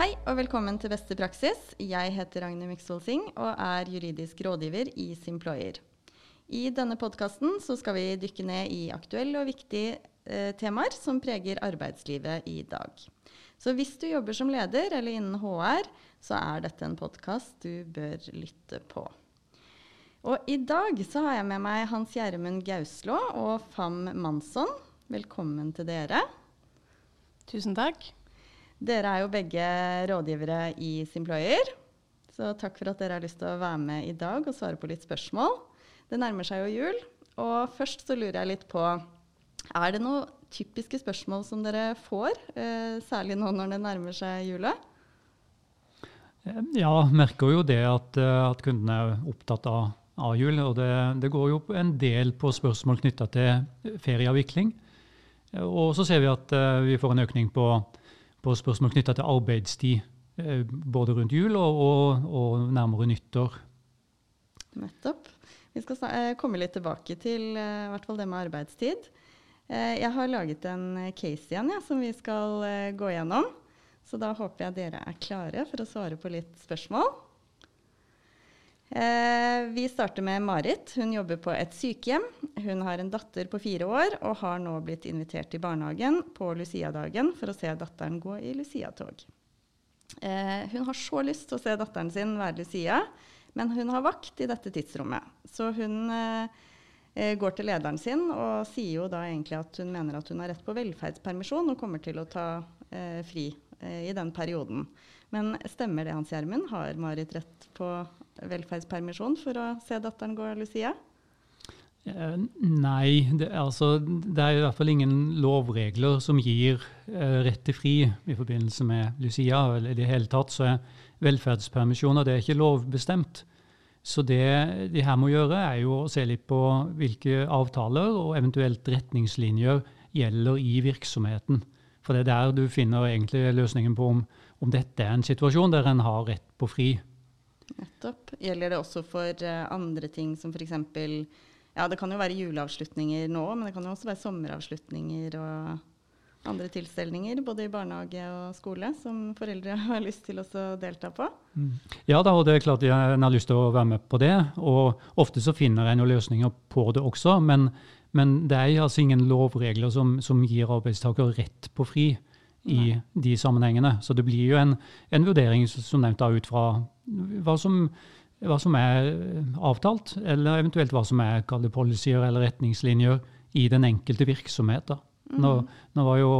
Hei og velkommen til Beste praksis. Jeg heter Ragnhild Myksvold Singh og er juridisk rådgiver i Simployer. I denne podkasten skal vi dykke ned i aktuelle og viktige eh, temaer som preger arbeidslivet i dag. Så hvis du jobber som leder eller innen HR, så er dette en podkast du bør lytte på. Og i dag så har jeg med meg Hans Gjermund Gauslå og Fam Mansson. Velkommen til dere. Tusen takk. Dere er jo begge rådgivere i Simployer. Så takk for at dere har lyst til å være med i dag og svare på litt spørsmål. Det nærmer seg jo jul, og først så lurer jeg litt på Er det noen typiske spørsmål som dere får, eh, særlig nå når det nærmer seg jula? Ja, merker jo det at, eh, at kundene er opptatt av, av jul. Og det, det, går jo en del på spørsmål knytta til ferieavvikling. Og så ser vi at vi får en økning på, på spørsmål knytta til arbeidstid. Uh, både rundt jul og, og, og nærmere nyttår. Nettopp. Vi skal uh, komme litt tilbake til i hvert fall det med arbeidstid. jeg har laget en case igjen ja, som vi skal gå gjennom. Så da håper jeg dere er klare for å svare på litt spørsmål. Eh, vi starter med Marit. Hun jobber på et sykehjem. Hun har en datter på fire år og har nå blitt invitert til barnehagen på Lucia-dagen for å se datteren gå i Lucia-tog. Eh, hun har så lyst til å se datteren sin være Lucia, men hun har vakt i dette tidsrommet. Så hun eh, går til lederen sin og sier jo da egentlig at hun mener at hun har rett på velferdspermisjon og kommer til å ta fri i den perioden. Men stemmer det, Hans Gjermund? Har Marit rett på velferdspermisjon for å se datteren gå Lucia? Eh, nei, det, altså, det er i hvert fall ingen lovregler som gir eh, rett til fri i forbindelse med Lucia. eller i det hele tatt, så er Velferdspermisjoner det er ikke lovbestemt. Så det de her må gjøre, er jo å se litt på hvilke avtaler og eventuelt retningslinjer gjelder i virksomheten. For det er der du finner egentlig løsningen på om, om dette er en situasjon der en har rett på fri. Nettopp. Gjelder det også for uh, andre ting som f.eks. Ja, det kan jo være juleavslutninger nå, men det kan jo også være sommeravslutninger og andre tilstelninger, både i barnehage og skole, som foreldre har lyst til å delta på. Mm. Ja da, og det er klart en har lyst til å være med på det. Og ofte så finner en løsninger på det også, men, men det er altså ingen lovregler som, som gir arbeidstaker rett på fri i Nei. de sammenhengene. Så det blir jo en, en vurdering som nevnt da, ut fra hva som, hva som, er avtalt, eller eventuelt hva som er policyer eller retningslinjer i den enkelte virksomhet. Mm. Nå, nå, var jo,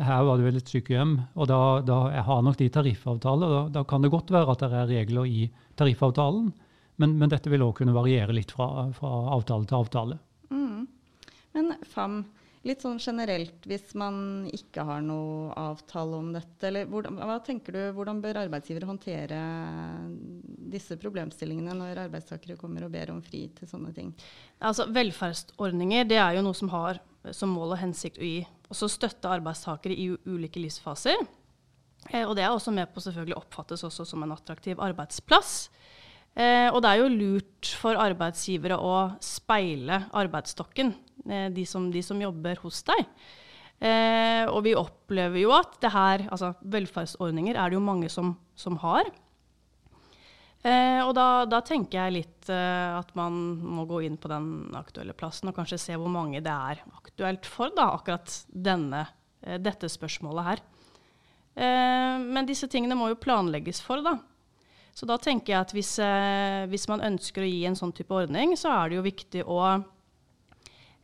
her var det vel et sykehjem, og da, da har nok de tariffavtaler. Da, da, kan det godt være at det er regler i tariffavtalen, men, men dette vil òg kunne variere litt fra, fra avtale til avtale. Mm. Men FAM, Litt sånn generelt, hvis man ikke har noe avtale om dette, eller hvordan, hva tenker du, hvordan bør arbeidsgivere håndtere disse problemstillingene når arbeidstakere kommer og ber om fri til sånne ting? Altså, velferdsordninger det er jo noe som har som mål og hensikt å gi Og så støtte arbeidstakere i ulike livsfaser. Eh, og det er også med på selvfølgelig oppfattes også som en attraktiv arbeidsplass. Eh, og det er jo lurt for arbeidsgivere å speile arbeidsstokken Eh, de som, de som jobber hos deg. Eh, og vi opplever jo at det her, altså velferdsordninger er det jo mange som, som har. Eh, og da, da, tenker jeg litt eh, at man må gå inn på den aktuelle plassen og kanskje se hvor mange det er aktuelt for, da, akkurat denne, eh, dette spørsmålet her. Eh, men disse tingene må jo planlegges for, da. Så da tenker jeg at hvis, hvis man ønsker å gi en sånn type ordning, så er det jo viktig å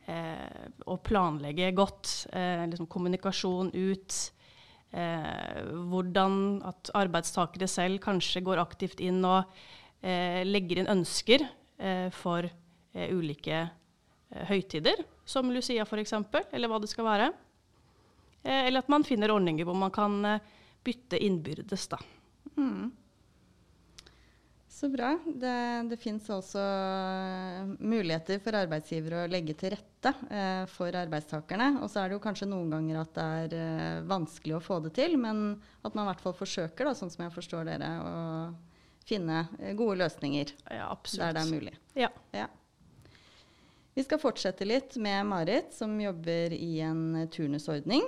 eh, å planlegge godt. Eh, liksom kommunikasjon ut. Eh, hvordan at arbeidstakere selv kanskje går aktivt inn og eh, legger inn ønsker eh, for eh, ulike høytider, som Lucia f.eks., eller hva det skal være. eller at man finner ordninger hvor man kan bytte innbyrdes, da. Mm. Så bra. Det, det fins altså eh, muligheter for arbeidsgivere å legge til rette eh, for arbeidstakerne. Og så er det jo kanskje noen ganger at det er eh, vanskelig å få det til, men at man i hvert fall forsøker, da, sånn som jeg forstår dere, å finne eh, gode løsninger ja, der det er mulig. Ja. ja. Vi skal fortsette litt med Marit, som jobber i en turnusordning.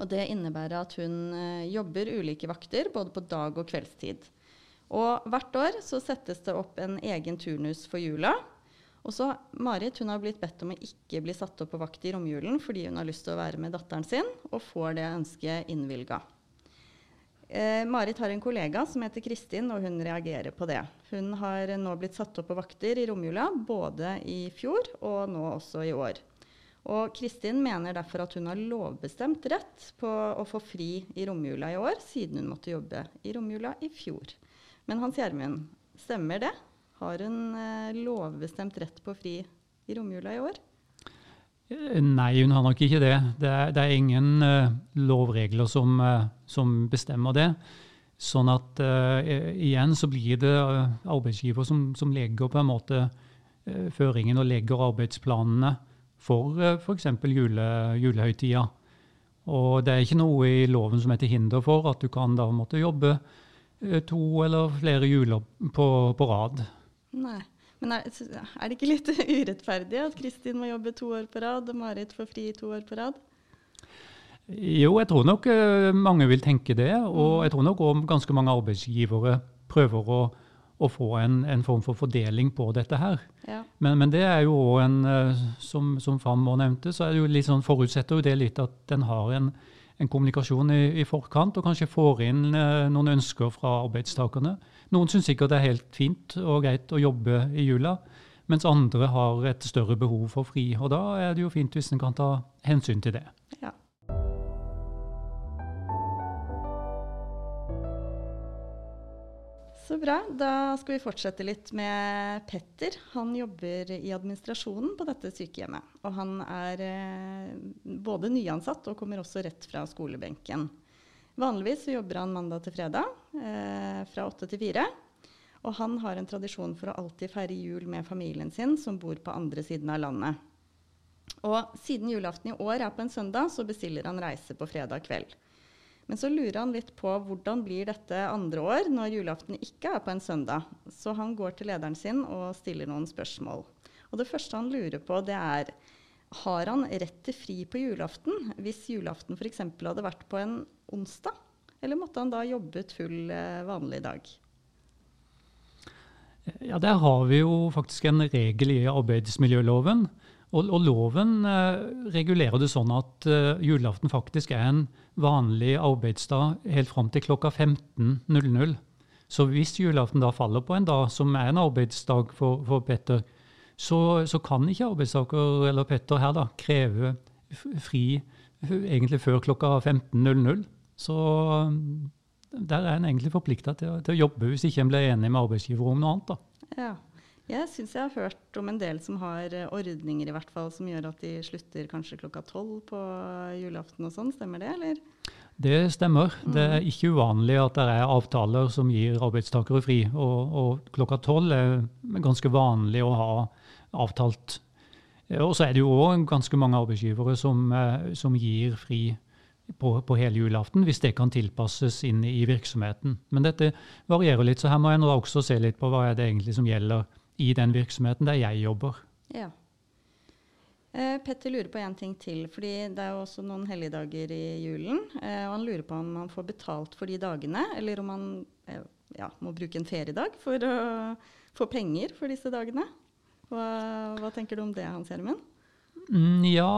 Og det innebærer at hun eh, jobber ulike vakter både på dag- og kveldstid. Og hvert år så settes det opp en egen turnus for jula. Og så Marit hun har blitt bedt om å ikke bli satt opp på vakt i romjulen fordi hun har lyst til å være med datteren sin, og får det ønsket innvilga. Eh, Marit har en kollega som heter Kristin, og hun reagerer på det. Hun har nå blitt satt opp på vakter i romjula, både i fjor og nå også i år. Og Kristin mener derfor at hun har lovbestemt rett på å få fri i romjula i år, siden hun måtte jobbe i romjula i fjor. Men Hans Gjermund, stemmer det? Har hun eh, lovbestemt rett på fri i romjula i år? Eh, nei, hun har nok ikke det. Det er, det er ingen uh, lovregler som, uh, som, bestemmer det. Sånn at uh, igjen så blir det arbeidsgiver som, som, legger på en måte føringen og legger arbeidsplanene for uh, f.eks. Jule, julehøytida. Og det er ikke noe i loven som er til hinder for at du kan da måtte jobbe to eller flere juler på, på rad. Nei. Men er, er, det ikke litt urettferdig at Kristin må jobbe to år på rad, og Marit får fri to år på rad? Jo, jeg tror nok uh, mange vil tenke det. Og mm. jeg tror nok òg ganske mange arbeidsgivere prøver å å få en, en, form for fordeling på dette her. Ja. Men, men, det er jo òg en Som, Som, Fam Fram nevnte, så er det jo litt sånn, forutsetter jo det litt at den har en, en kommunikasjon i, i, forkant, og kanskje får inn eh, noen ønsker fra arbeidstakerne. Noen syns sikkert det er helt fint og greit å jobbe i jula, mens andre har et større behov for fri. Og da er det jo fint hvis en kan ta hensyn til det. Ja. Så bra. Da skal vi fortsette litt med Petter. Han jobber i administrasjonen på dette sykehjemmet. Og han er eh, både nyansatt og kommer også rett fra skolebenken. Vanligvis jobber han mandag til fredag eh, fra åtte til fire. Og han har en tradisjon for å alltid feire jul med familien sin, som bor på andre siden av landet. Og siden julaften i år er på en søndag, så bestiller han reise på fredag kveld. Men så lurer han litt på hvordan blir dette andre år når julaften ikke er på en søndag. Så han går til lederen sin og stiller noen spørsmål. Og det første han lurer på, det er har han rett til fri på julaften hvis julaften f.eks. hadde vært på en onsdag? Eller måtte han da jobbet full eh, vanlig dag? Ja, Der har vi jo faktisk en regel i arbeidsmiljøloven. Og, og loven eh, regulerer det sånn at eh, julaften faktisk er en vanlig arbeidsdag helt fram til klokka 15.00. Så hvis julaften da faller på en dag som er en arbeidsdag for, for Petter, så, så, kan ikke arbeidstaker eller Petter her da kreve fri egentlig før klokka 15.00. Så der er en egentlig forplikta til, til, å jobbe hvis ikke en blir enig med arbeidsgiver om noe annet. da. Ja. Jeg syns jeg har hørt om en del som har eh, ordninger i hvert fall, som gjør at de slutter kanskje klokka tolv på julaften og sånn. Stemmer det, eller? Det stemmer. Mm. Det er mm. ikke uvanlig at det er avtaler som gir arbeidstakere fri. Og, og klokka tolv er ganske vanlig å ha avtalt. Og så er det jo òg ganske mange arbeidsgivere som, eh, som gir fri på, på, hele julaften, hvis det kan tilpasses inn i virksomheten. Men dette varierer litt, så her må jeg nå også se litt på hva er det egentlig som gjelder i den virksomheten der jeg jobber. Ja. Eh, Petter lurer på en ting til. fordi Det er jo også noen helligdager i julen. Eh, og Han lurer på om han får betalt for de dagene, eller om han eh, ja, må bruke en feriedag for å få penger for disse dagene. Hva, hva tenker du om det, Hans Gjermund? Mm, ja,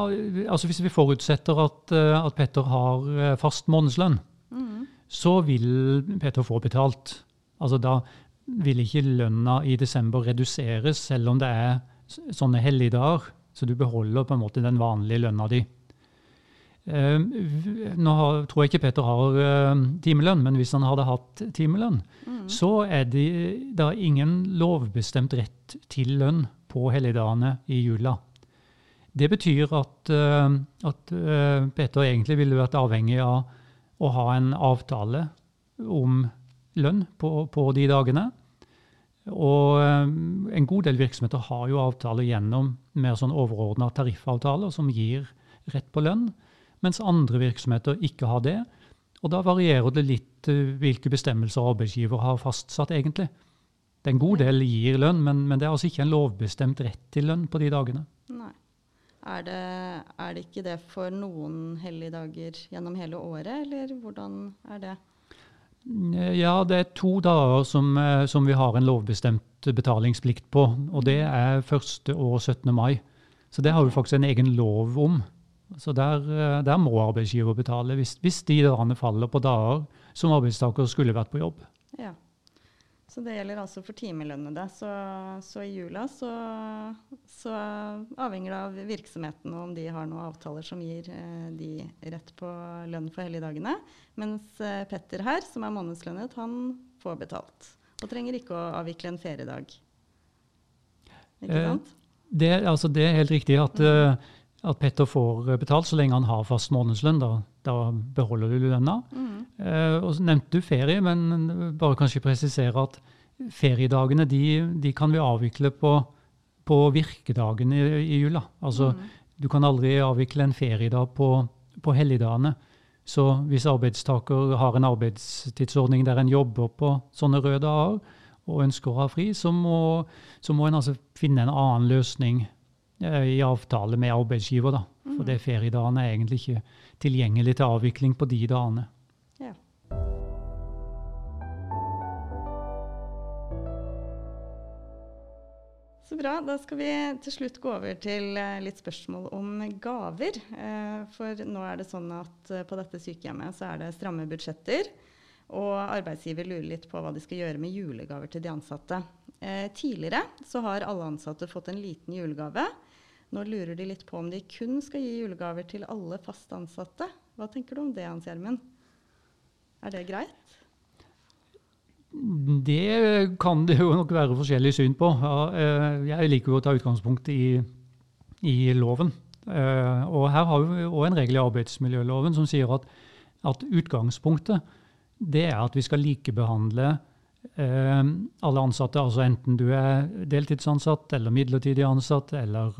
altså Hvis vi forutsetter at, eh, at Petter har eh, fast månedslønn, mm. så vil Petter få betalt. Altså Da vil ikke lønna i desember reduseres, selv om det er sånne helligdager. Så du beholder på en måte den vanlige lønna di. Uh, nå har, tror jeg ikke Peter har uh, timelønn, men hvis han hadde hatt timelønn, mm. så er det da ingen lovbestemt rett til lønn på helligdagene i jula. Det betyr at, uh, at Peter egentlig ville vært avhengig av å ha en avtale om lønn på, på de dagene. Og eh, en god del virksomheter har jo avtaler gjennom mer sånn overordna tariffavtaler som gir rett på lønn, mens andre virksomheter ikke har det. Og da varierer det litt eh, hvilke bestemmelser arbeidsgiver har fastsatt, egentlig. Det en god del gir lønn, men, men, det er altså ikke en lovbestemt rett til lønn på de dagene. Nei. er det, er det ikke det for noen helligdager gjennom hele året, eller hvordan er det? Ja, det er to dager som, eh, som, vi har en lovbestemt betalingsplikt på. Og det er 1. og 17. mai. Så det har vi faktisk en egen lov om. Så der, eh, der må arbeidsgiver betale, hvis, hvis de dagene faller på dager som arbeidstaker skulle vært på jobb. Ja. Så det gjelder altså for timelønnede. Så, så i jula så, så, avhenger det av virksomheten og om de har noen avtaler som gir eh, de rett på lønn for helligdagene. Mens eh, Petter her, som er månedslønnet, han får betalt. Og trenger ikke å avvikle en feriedag. Ikke sant? Eh, det, altså, det, er helt riktig at, mm. At, Petter får betalt så lenge han har fast månedslønn. Da, da beholder du lønna. Mm. Eh, og så nevnte du ferie, men bare kanskje presisere at feriedagene de, de kan vi avvikle på, på virkedagene i, i jula. Altså, mm. Du kan aldri avvikle en feriedag på, på helligdagene. Så hvis arbeidstaker har en arbeidstidsordning der en jobber på sånne røde dager, og ønsker å ha fri, så må, så må en altså finne en annen løsning eh, i avtale med arbeidsgiver. Da. For mm. det feriedagene er egentlig ikke tilgjengelig til avvikling på de dagene. Ja. Så bra. Da skal vi til slutt gå over til eh, litt spørsmål om gaver. Eh, for nå er det sånn at eh, på dette sykehjemmet så er det stramme budsjetter. Og arbeidsgiver lurer litt på hva de skal gjøre med julegaver til de ansatte. tidligere så har alle ansatte fått en liten julegave. Nå lurer de litt på om de kun skal gi julegaver til alle fast ansatte. Hva tenker du om det, Hans Gjermund? Er det greit? Det kan det jo nok være forskjellig syn på. Eh, jeg liker jo å ta utgangspunkt i, i loven. Eh, og her har vi òg en regel i arbeidsmiljøloven som sier at, at, utgangspunktet det er at vi skal likebehandle eh, alle ansatte. Altså enten du er deltidsansatt eller midlertidig ansatt eller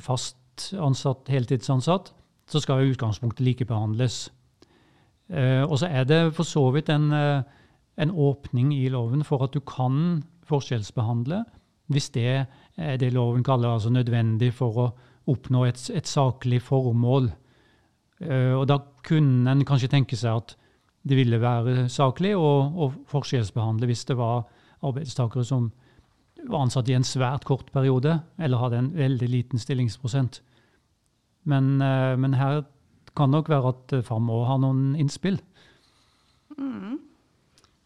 fast ansatt, heltidsansatt, så skal utgangspunktet likebehandles. Uh, og så er det for så vidt en, uh, en, åpning i loven for at du kan forskjellsbehandle hvis det er det loven kaller altså nødvendig for å oppnå et, et saklig formål. Og da kunne en kanskje tenke seg at det ville være saklig å, å forskjellsbehandle hvis det var arbeidstakere som var ansatt i en svært kort periode, eller hadde en veldig liten stillingsprosent. Men, men her kan nok være at eh, FAM òg har noen innspill. Mm.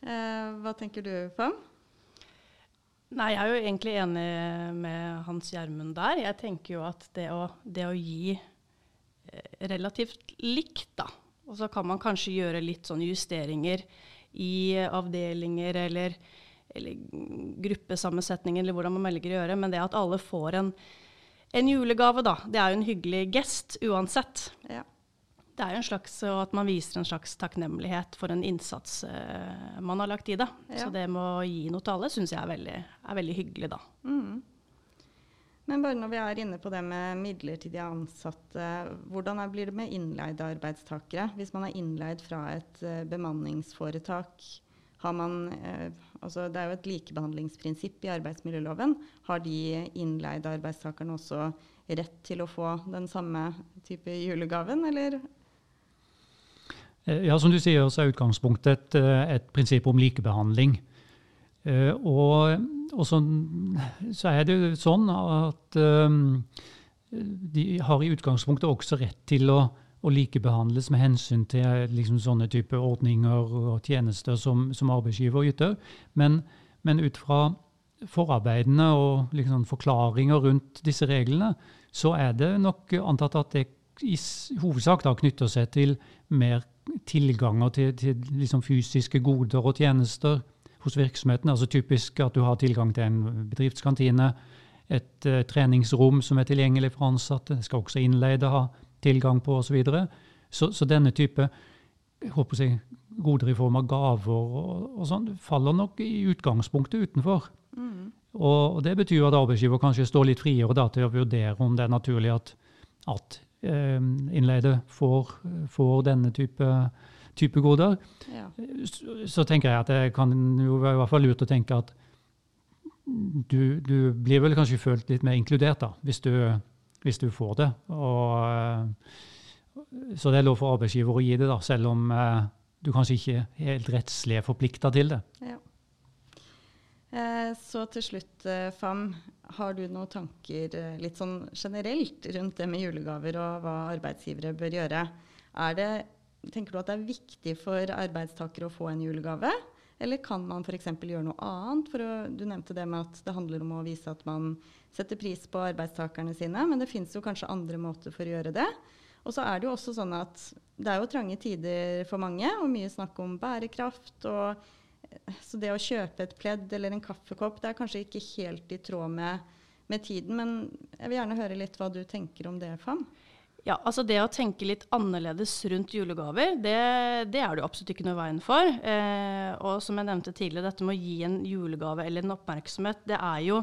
Eh, hva tenker du, FAM? Nei, Jeg er jo egentlig enig med Hans Gjermund der. Jeg tenker jo at det å, det å gi eh, relativt likt, da, og så kan man kanskje gjøre litt sånn justeringer i avdelinger eller, eller gruppesammensetninger, eller hvordan man velger å gjøre, men det at alle får en, en julegave, da, det er jo en hyggelig gest uansett. Ja det er jo en slags at man viser en slags takknemlighet for en innsats uh, man har lagt i det. Ja. Så det med å gi noe til alle syns jeg er veldig, er veldig, hyggelig, da. Mm. Men bare når vi er inne på det med midlertidig ansatte, hvordan blir det med innleide arbeidstakere? Hvis man er innleid fra et uh, bemanningsforetak, har man uh, altså Det er jo et likebehandlingsprinsipp i arbeidsmiljøloven. Har de innleide arbeidstakerne også rett til å få den samme type julegaven, eller Eh, ja, Som du sier, så er utgangspunktet et, eh, et prinsipp om likebehandling. Eh, og, og så, så, er det jo sånn at um, de har i utgangspunktet også rett til å, å likebehandles med hensyn til liksom, sånne type ordninger og tjenester som, som arbeidsgiver yter. Men, men, ut fra forarbeidene og liksom, forklaringer rundt disse reglene, så er det nok antatt at det i hovedsak da knytter seg til mer tilganger til, til liksom fysiske goder og tjenester hos virksomheten. Altså typisk at du har tilgang til en bedriftskantine, et uh, treningsrom som er tilgjengelig for ansatte. Det skal også innleide ha tilgang på osv. Så, så Så denne type jeg håper jeg, goder i form av gaver og, og sånn faller nok i utgangspunktet utenfor. Mm. Og, og, Det betyr at arbeidsgiver kanskje står litt friere da, til å vurdere om det er naturlig at, at Eh, innleide får, får denne type, type goder. Ja. Så, tenker jeg at det kan jo være i hvert fall lurt å tenke at du, du, blir vel kanskje følt litt mer inkludert da, hvis du hvis du får det. Og, eh, så det er lov for arbeidsgiver å gi det, da, selv om eh, du kanskje ikke er helt rettslig forplikta til det. Ja. Eh, så til slutt, Fam. Har du noen tanker litt sånn generelt rundt det med julegaver og hva arbeidsgivere bør gjøre? Er det, tenker du at det er viktig for arbeidstakere å få en julegave? Eller kan man f.eks. gjøre noe annet? Å, du nevnte det med at det handler om å vise at man setter pris på arbeidstakerne sine, men det fins jo kanskje andre måter for å gjøre det. Og så er det jo også sånn at det er jo trange tider for mange, og mye snakk om bærekraft. og så det å kjøpe et pledd eller en kaffekopp, det er kanskje ikke helt i tråd med, med tiden. Men jeg vil gjerne høre litt hva du tenker om det, Fam. Ja, altså Det å tenke litt annerledes rundt julegaver, det, det er det jo absolutt ikke noe veien for. Eh, og som jeg nevnte tidligere, dette med å gi en julegave eller en oppmerksomhet, det er jo,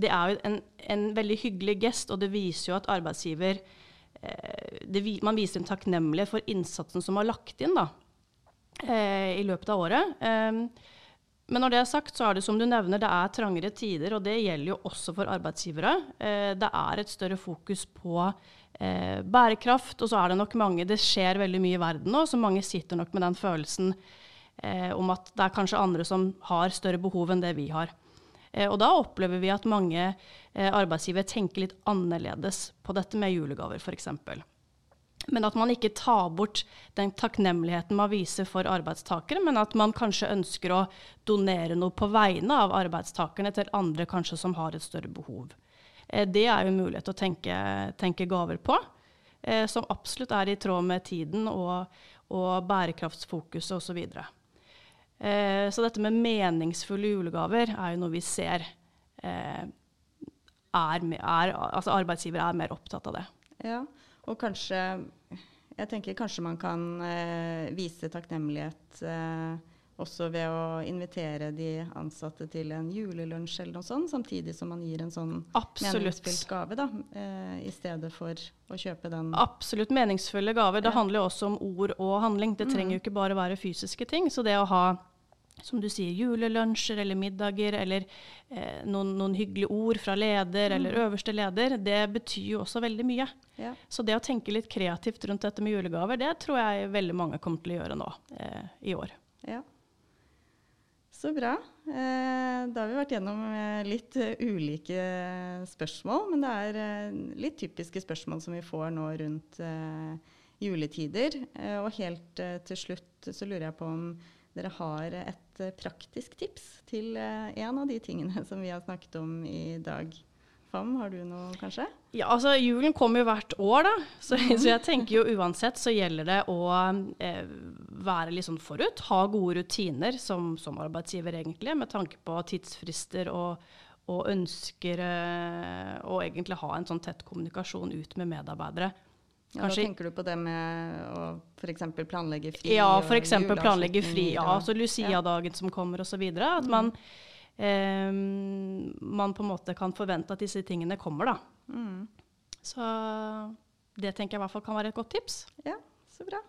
det er jo en, en, veldig hyggelig gest, og det viser jo at arbeidsgiver eh, det, Man viser en takknemlighet for innsatsen som har lagt inn da, eh, i løpet av året. Eh, men når det er sagt, så er det som du nevner, det er trangere tider, og det gjelder jo også for arbeidsgivere. Eh, det er et større fokus på eh, bærekraft. Og så er det nok mange Det skjer veldig mye i verden nå, så mange sitter nok med den følelsen eh, om at det er kanskje andre som har større behov enn det vi har. Og da opplever vi at mange arbeidsgivere tenker litt annerledes på dette med julegaver, f.eks. Men at man ikke tar bort den takknemligheten man viser for arbeidstakere, men at man kanskje ønsker å donere noe på vegne av arbeidstakerne til andre kanskje som har et større behov. Eh, det er jo mulighet til å tenke, tenke gaver på, eh, som absolutt er i tråd med tiden og, og bærekraftsfokuset osv. Så, videre. Eh, så dette med meningsfulle julegaver er jo noe vi ser er, er, altså arbeidsgivere er mer opptatt av det. Ja, og kanskje Jeg tenker kanskje man kan eh, vise takknemlighet eh, også ved å invitere de ansatte til en julelunsj eller noe sånt, samtidig som man gir en sånn Absolutt. meningsfylt gave, da, eh, i stedet for å kjøpe den. Absolutt meningsfulle gaver. Det handler jo også om ord og handling. Det trenger jo mm. ikke bare være fysiske ting. Så det å ha som du sier, julelunsjer eller middager eller eh, noen, noen, hyggelige ord fra leder mm. eller øverste leder, det betyr jo også veldig mye. Ja. Så det å tenke litt kreativt rundt dette med julegaver, det tror jeg veldig mange kommer til å gjøre nå eh, i år. Ja. Så bra. Eh, da har vi vært gjennom eh, litt uh, ulike spørsmål, men det er uh, litt typiske spørsmål som vi får nå rundt juletider. og helt til slutt så lurer jeg på om dere har et praktisk tips til en av de tingene som vi har snakket om i dag. Fam, har du noe, kanskje? Ja, altså Julen kommer jo hvert år, da. Så, mm. så, jeg tenker jo uansett så gjelder det å eh, være litt sånn forut. Ha gode rutiner som, som, arbeidsgiver, egentlig, med tanke på tidsfrister og, og ønsker eh, å egentlig ha en sånn tett kommunikasjon ut med medarbeidere. Ja, da tenker du på det med å f.eks. planlegge fri? Ja, f.eks. planlegge fri. Ja, altså Lucia-dagen som kommer osv. At man eh, man på en måte kan forvente at disse tingene kommer. da. Mm. Så det tenker jeg i hvert fall kan være et godt tips. Ja, så bra.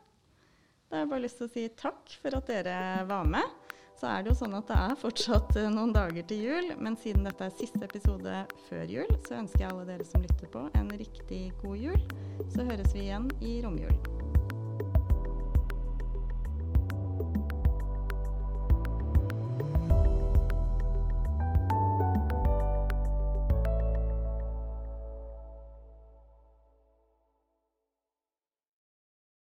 Da har jeg bare lyst til å si takk for at dere var med. Så er det jo sånn at det er fortsatt eh, noen dager til jul, men siden dette er siste episode før jul, så ønsker jeg alle dere som lytter på, en riktig god jul. Så høres vi igjen i romjulen.